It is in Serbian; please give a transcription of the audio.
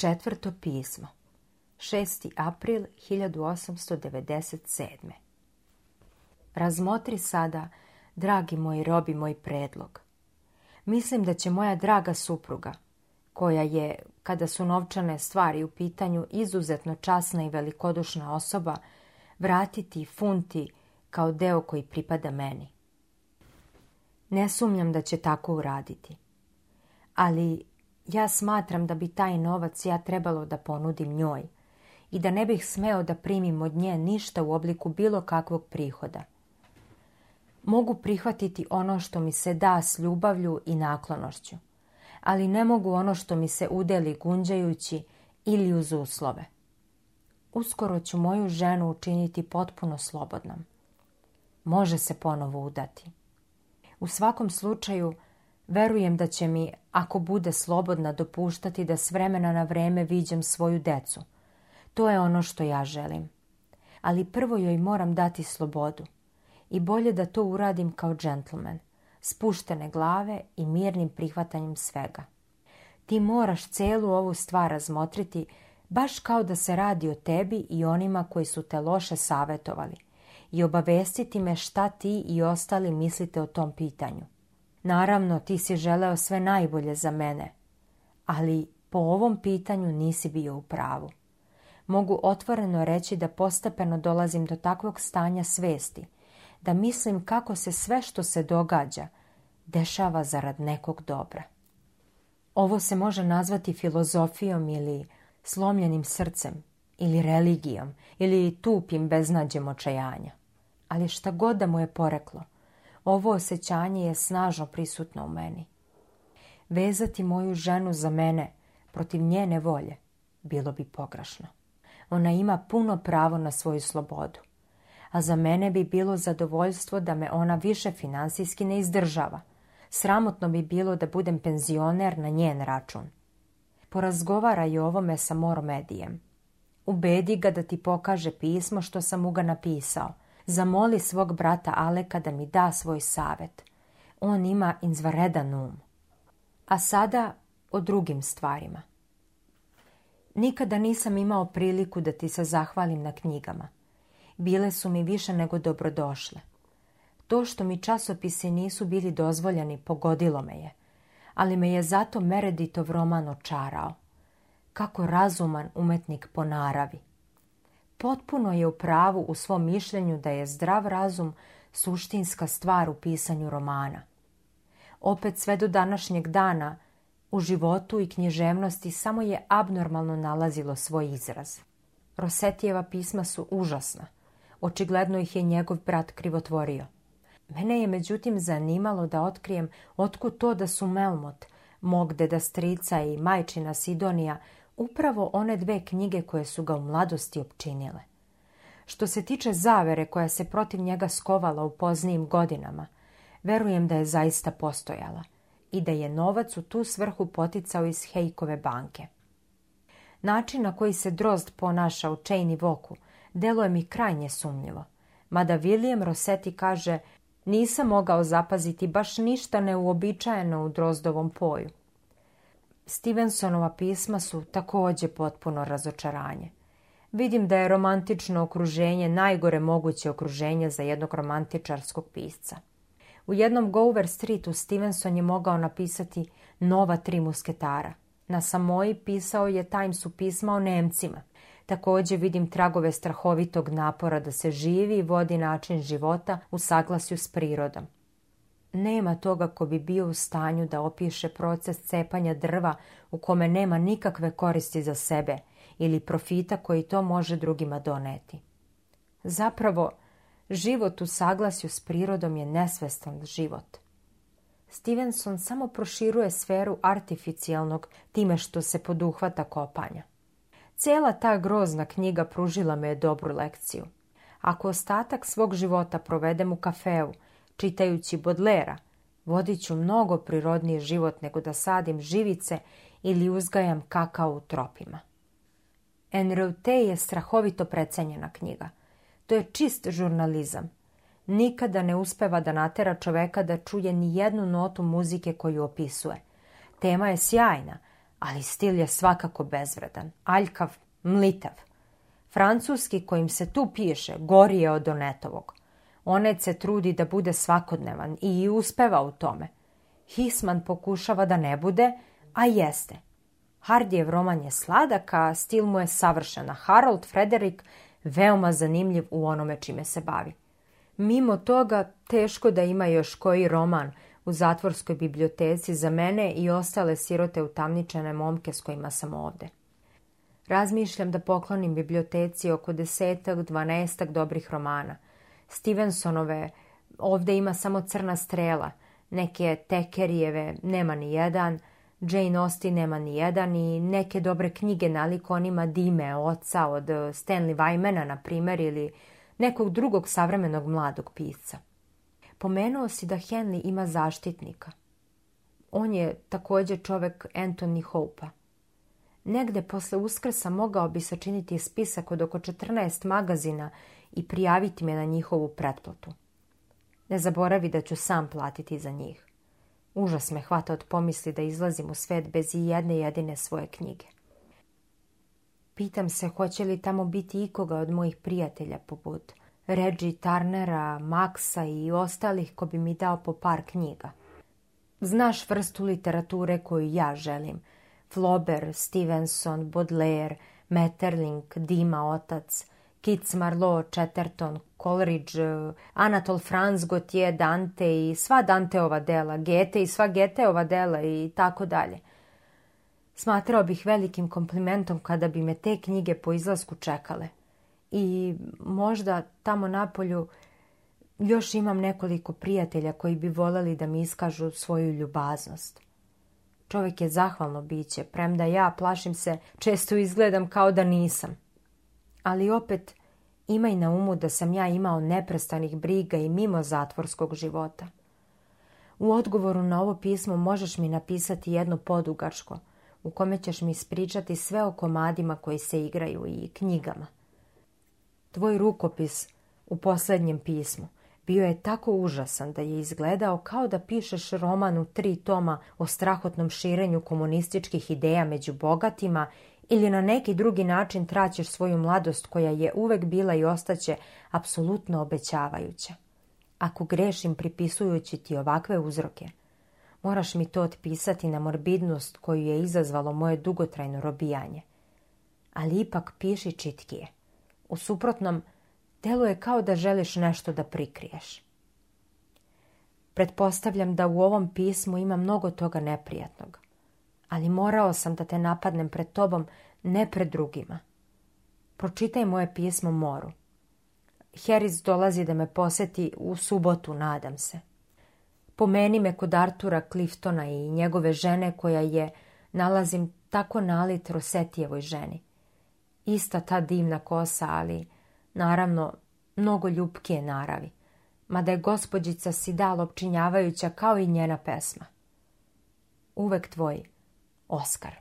Četvrto pismo. 6. april 1897. Razmotri sada, dragi moji robi, moj predlog. Mislim da će moja draga supruga, koja je, kada su novčane stvari u pitanju, izuzetno časna i velikodušna osoba, vratiti funti kao deo koji pripada meni. Ne sumnjam da će tako uraditi. Ali ja smatram da bi taj novac ja trebalo da ponudim njoj i da ne bih smeo da primim od nje ništa u obliku bilo kakvog prihoda. Mogu prihvatiti ono što mi se da s ljubavlju i naklonošću, ali ne mogu ono što mi se udeli gunđajući ili uz uslove. Uskoro ću moju ženu učiniti potpuno slobodnom. Može se ponovo udati. U svakom slučaju, Verujem da će mi, ako bude slobodna, dopuštati da s vremena na vreme viđem svoju decu. To je ono što ja želim. Ali prvo joj moram dati slobodu. I bolje da to uradim kao džentlmen, spuštene glave i mirnim prihvatanjem svega. Ti moraš celu ovu stvar razmotriti, baš kao da se radi o tebi i onima koji su te loše savjetovali. i obavestiti me šta ti i ostali mislite o tom pitanju. Naravno, ti si želeo sve najbolje za mene, ali po ovom pitanju nisi bio u pravu. Mogu otvoreno reći da postepeno dolazim do takvog stanja svesti, da mislim kako se sve što se događa dešava zarad nekog dobra. Ovo se može nazvati filozofijom ili slomljenim srcem, ili religijom, ili tupim beznađem očajanja. Ali šta god da mu je poreklo – ovo osjećanje je snažno prisutno u meni. Vezati moju ženu za mene protiv njene volje bilo bi pogrešno. Ona ima puno pravo na svoju slobodu, a za mene bi bilo zadovoljstvo da me ona više financijski ne izdržava. Sramotno bi bilo da budem penzioner na njen račun. Porazgovaraj o ovome sa Moromedijem. Ubedi ga da ti pokaže pismo što sam mu ga napisao zamoli svog brata Aleka da mi da svoj savjet. On ima izvanredan um. A sada o drugim stvarima. Nikada nisam imao priliku da ti se zahvalim na knjigama. Bile su mi više nego dobrodošle. To što mi časopisi nisu bili dozvoljeni pogodilo me je, ali me je zato Mereditov roman očarao. Kako razuman umetnik po naravi potpuno je u pravu u svom mišljenju da je zdrav razum suštinska stvar u pisanju romana. Opet sve do današnjeg dana u životu i književnosti samo je abnormalno nalazilo svoj izraz. Rosetijeva pisma su užasna. Očigledno ih je njegov brat krivotvorio. Mene je međutim zanimalo da otkrijem otkud to da su Melmot, mog deda strica i majčina Sidonija upravo one dve knjige koje su ga u mladosti opčinile. Što se tiče zavere koja se protiv njega skovala u poznijim godinama, verujem da je zaista postojala i da je novac u tu svrhu poticao iz Hejkove banke. Način na koji se Drozd ponaša u Čejni Voku deluje mi krajnje sumnjivo, mada William Rossetti kaže nisam mogao zapaziti baš ništa neuobičajeno u Drozdovom poju. Stevensonova pisma su također potpuno razočaranje. Vidim da je romantično okruženje najgore moguće okruženje za jednog romantičarskog pisca. U jednom Gover Streetu Stevenson je mogao napisati nova tri musketara. Na samoji pisao je Timesu pisma o Nemcima. Također vidim tragove strahovitog napora da se živi i vodi način života u saglasju s prirodom. Nema toga ko bi bio u stanju da opiše proces cepanja drva u kome nema nikakve koristi za sebe ili profita koji to može drugima doneti. Zapravo, život u saglasju s prirodom je nesvestan život. Stevenson samo proširuje sferu artificijalnog time što se poduhvata kopanja. Cijela ta grozna knjiga pružila me je dobru lekciju. Ako ostatak svog života provedem u kafeu, Čitajući Bodlera, vodit ću mnogo prirodniji život nego da sadim živice ili uzgajam kakao u tropima. NRT je strahovito precenjena knjiga. To je čist žurnalizam. Nikada ne uspeva da natera čoveka da čuje ni jednu notu muzike koju opisuje. Tema je sjajna, ali stil je svakako bezvredan, aljkav, mlitav. Francuski kojim se tu piše gorije od onetovog. Onet se trudi da bude svakodnevan i uspeva u tome. Hisman pokušava da ne bude, a jeste. Hardijev roman je sladak, a stil mu je savršena. Harold Frederick veoma zanimljiv u onome čime se bavi. Mimo toga, teško da ima još koji roman u zatvorskoj biblioteci za mene i ostale sirote utamničene momke s kojima sam ovde. Razmišljam da poklonim biblioteci oko desetak, dvanestak dobrih romana – Stevensonove, ovdje ima samo crna strela, neke Tekerijeve nema ni jedan, Jane Austen nema ni jedan i neke dobre knjige nalik onima Dime, oca od eh, Stanley Weimana, na primjer, ili nekog drugog savremenog mladog pisa. Pomenuo si da Henley ima zaštitnika. On je također čovjek Anthony Hope-a. Negde posle uskrsa mogao bi sačiniti spisak od oko 14 magazina i prijaviti me na njihovu pretplatu. Ne zaboravi da ću sam platiti za njih. Užas me hvata od pomisli da izlazim u svet bez i jedne jedine svoje knjige. Pitam se hoće li tamo biti ikoga od mojih prijatelja poput Reggie Tarnera, Maxa i ostalih ko bi mi dao po par knjiga. Znaš vrstu literature koju ja želim. Flober, Stevenson, Baudelaire, Metterling, Dima Otac. Kitz Marlowe, Chatterton, Coleridge, eh, Anatol Franz, Gautier, Dante i sva Danteova dela, Gete i sva Geteova dela i tako dalje. Smatrao bih velikim komplimentom kada bi me te knjige po izlasku čekale. I možda tamo napolju još imam nekoliko prijatelja koji bi voljeli da mi iskažu svoju ljubaznost. Čovjek je zahvalno biće, premda ja, plašim se, često izgledam kao da nisam ali opet imaj na umu da sam ja imao neprestanih briga i mimo zatvorskog života. U odgovoru na ovo pismo možeš mi napisati jedno podugačko u kome ćeš mi ispričati sve o komadima koji se igraju i knjigama. Tvoj rukopis u posljednjem pismu bio je tako užasan da je izgledao kao da pišeš roman u tri toma o strahotnom širenju komunističkih ideja među bogatima ili na neki drugi način traćeš svoju mladost koja je uvek bila i ostaće apsolutno obećavajuća. Ako grešim pripisujući ti ovakve uzroke, moraš mi to otpisati na morbidnost koju je izazvalo moje dugotrajno robijanje. Ali ipak piši čitkije. U suprotnom, je kao da želiš nešto da prikriješ. Pretpostavljam da u ovom pismu ima mnogo toga neprijatnog ali morao sam da te napadnem pred tobom, ne pred drugima. Pročitaj moje pismo moru. Heris dolazi da me posjeti u subotu, nadam se. Pomeni me kod Artura Cliftona i njegove žene koja je, nalazim, tako nalit Rosetijevoj ženi. Ista ta divna kosa, ali, naravno, mnogo ljubkije naravi, da je gospođica Sidal opčinjavajuća kao i njena pesma. Uvek tvoji, Oskar.